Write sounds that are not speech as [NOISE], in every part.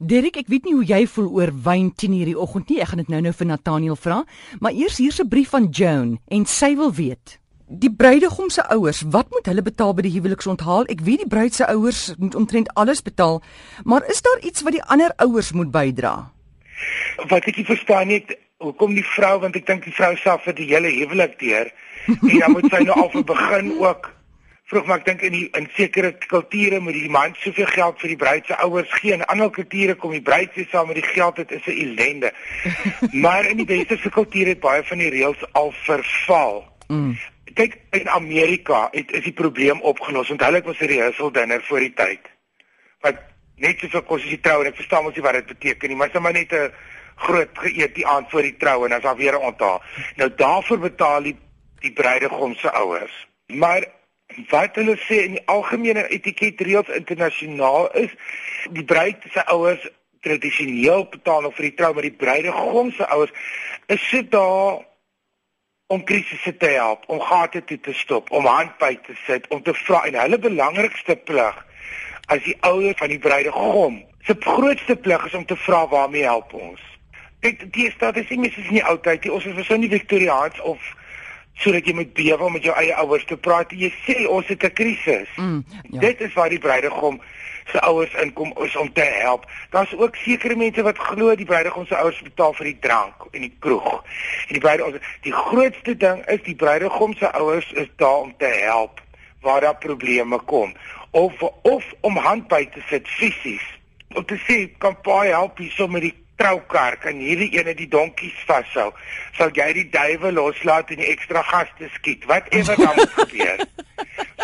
Derek, ek weet nie hoe jy voel oor wyn 10 hierdie oggend nie. Ek gaan dit nou-nou vir Nathaniel vra, maar eers hier's 'n brief van Joan en sy wil weet. Die bruidegom se ouers, wat moet hulle betaal by die huweliksonthaal? Ek weet die bruid se ouers moet omtrent alles betaal, maar is daar iets wat die ander ouers moet bydra? Wat ek nie verstaan nie, hoekom die vrou, want ek dink die vrou self vir die hele huwelik deur en dan moet sy nou al van begin ook vroeg maar ek dink in die in sekere kulture moet die man soveel geld vir die bruid se ouers gee en ander kulture kom die bruid se saam met die geld dit is 'n ellende. [LAUGHS] maar in die westerse kulture het baie van die reëls al verval. Mm. Kyk in Amerika het is die probleem opgelos want hulle het mos 'n rehearsal dinner voor die tyd. Wat net soveel kos as die trou en ek verstaan mos nie wat dit beteken nie, maar dit is maar net 'n groot geëet die aand voor die trou en as daar weer 'n onthaal. Nou daarvoor betaal die die bruidegom se ouers. Maar wat hulle sê in die algemene etiketreëls internasionaal is die bruid se ouers tradisioneel betaal nog vir die trou maar die bruidegom se ouers is sit daar om krisisse te help om gate toe te stop om handby te sit om te vra. En hulle belangrikste plig as die ouers van die bruidegom se grootste plig is om te vra waarmee help ons? Kyk die statistiek is nie altyd ons is so nie Victoriaans of sodat jy met bewe met jou eie ouers te praat. Jy sê ons het 'n krisis. Mm, ja. Dit is waar die bruidegom se ouers inkom is om te help. Daar's ook sekere mense wat glo die bruidegom se ouers betaal vir die drank en die kroeg. En die bruidegom die grootste ding is die bruidegom se ouers is daar om te help waar daar probleme kom of of om handby te sit fisies. Om te sê kan paai help hier so met die troukar kan hierdie ene die donkies vashou. Sal jy die duiwel loslaat en die ekstra gaste skiet? Wat ewe dan moet gebeur? [LAUGHS]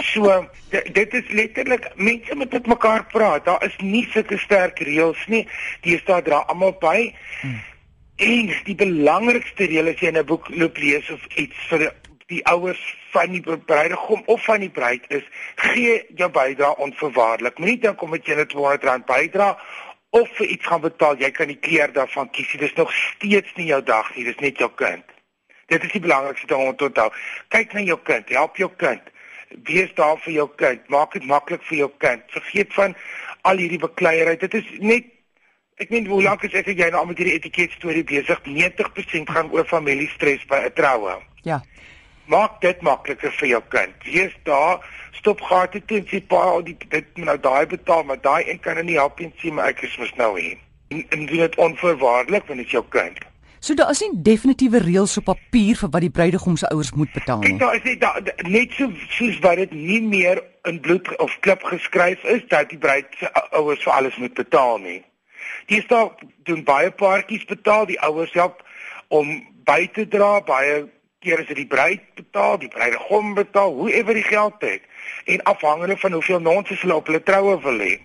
So dit is letterlik mense moet met mekaar praat. Daar is nie sulke sterk reëls nie. Die staat dra almal by. Hmm. En die belangrikste reël as jy 'n boek loop lees of iets vir die ouers van die bruidegom of van die bruid is gee jou bydrae onverwaarlik. Moenie dink om met jy net R200 bydra of vir iets gaan betaal, jy kan die kleur daarvan kies. Dit is nog steeds nie jou dag nie, dis net jou kind. Dit is die belangrikste ding om te onthou. Kyk na jou kind, help jou kind. Wees daar vir jou kind, maak dit maklik vir jou kind. Vergeet van al hierdie bekleierheid. Dit is net ek meen hoe lank is ek jy nou met hierdie etiket storie besig? 90% gaan oor familiestres by 'n troue. Ja maak dit makliker vir jou kind. Wees daar, stop gate toe en sê pa, die dit nou daai betaal, maar daai een kan nie help nie, sê maar ek is mos nou hier. En, en doen dit onverwaarlik want dit is jou kind. So daar is nie definitiewe reëls op papier vir wat die bruidegom se ouers moet betaal nie. Kyk, daar is net daar net so soos wat dit nie meer in bloed of klip geskryf is dat die bruid se ouers vir alles moet betaal nie. Die staat doen baie paartjies betaal, die ouers help om by te dra, baie keer as dit die bruid betaal, die bruidegom betaal, hoever die geld het en afhangende van hoeveel nonsens hulle op hulle troue wil hê.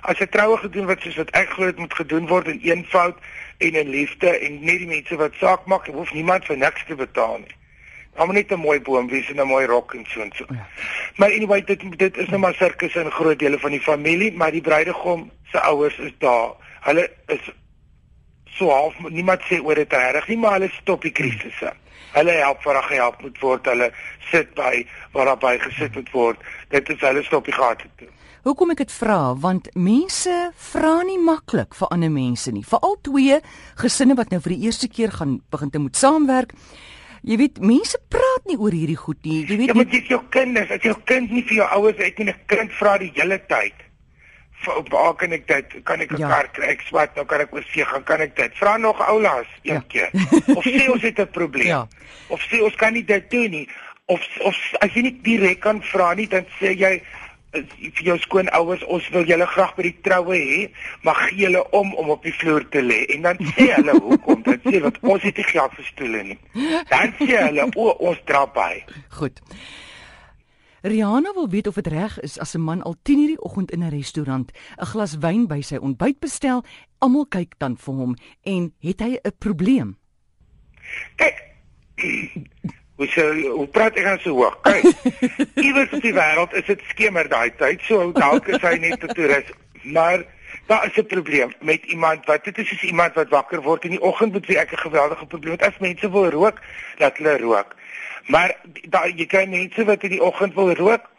As 'n troue gedoen word soos wat ek glo dit moet gedoen word in eenvoud en in liefde en net die mense wat saak maak, hoef niemand vir niks te betaal nie. Hom net 'n mooi boom wees en 'n mooi rok en so en so. Ja. Maar anyway, dit dit is nou maar sirkus in groot dele van die familie, maar die bruidegom se ouers is daar. Hulle is so half niemand sê oor dit reg nie, maar hulle stop die krisisse. Hulle help waar daar gehelp moet word, hulle sit by waar daar by gesit moet word. Dit is hulle stop die gate toe. Hoekom ek dit vra? Want mense vra nie maklik vir ander mense nie. Veral twee gesinne wat nou vir die eerste keer gaan begin te moet saamwerk. Jy weet, mense praat nie oor hierdie goed nie. Jy weet, ja, maar jy het jou kinders, as jou kind nie vir jou ouers uit nie, 'n kind vra die hele tyd waar kan ek dit kan ek 'n ja. kar kry? Ek swat nou kan ek oor see gaan kan ek dit? Vra nog oulas een ja. keer. [LAUGHS] Of sê ons het 'n probleem? Ja. of sê ons kan nie dit doen nie. Of of as jy nie direk kan vra nie dan sê jy vir jou skoonouers ons wil julle graag by die troue hê maar gee julle om om op die vloer te lê. En dan sê [LAUGHS] hulle hoekom. Dan sê wat ons het nie geld vir stoele nie. Dan sê hulle o ons dra by. Goed Rihanna wil weet of dit reg is as 'n man al 10:00 die oggend in 'n restaurant 'n glas wyn by sy ontbyt bestel, almal kyk dan vir hom en het hy 'n probleem? Kyk. [CLEARS THROAT] Hoe sê hoe praat ek aan so hoog? Kyk. [LAUGHS] Iewers op die wêreld is dit skemer daai tyd, so dalk is hy net 'n toerist, maar daar is 'n probleem met iemand wat dit is soos iemand wat wakker word in die oggend met wie ek 'n geweldige probleem het. As mense wil rook, laat hulle rook. Maar daar jy kry mense wat in die oggend wil rook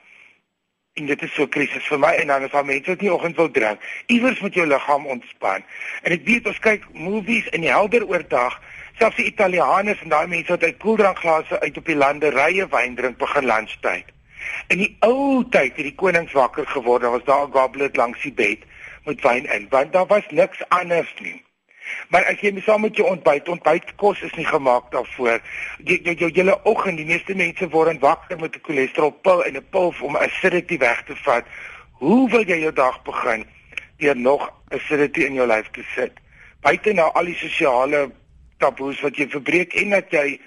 en dit is so krisis vir my en dan is daar mense wat nie oggend wil drink. Iewers moet jou liggaam ontspan. En ek weet ons kyk movies in die helder oordag, selfs die Italianers en daai mense wat uit koeldrankglase uit op die landerye wyn drink begin lunchtyd. In die ou tyd het die konings wakker geword, daar was daar 'n goblet langs die bed met wyn in, want daar was niks anders nie. Maar as jy saam met jou ontbyt, ontbytkos is nie gemaak daarvoor. Jy jou jou hele oggend, die meeste mense word wakker met 'n cholesterolpil en 'n pil om acidity weg te vat. Hoe wil jy jou dag begin deur nog acidity in jou lyf te sit? Buite nou al die sosiale taboes wat jy verbreek en dat jy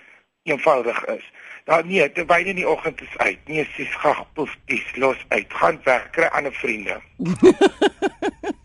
eenvoudig is. Daar nee, te wyne in die oggend is uit. Nee, sies gag poef, dis los uit. Gaan weg, kry ander vriende. [LAUGHS]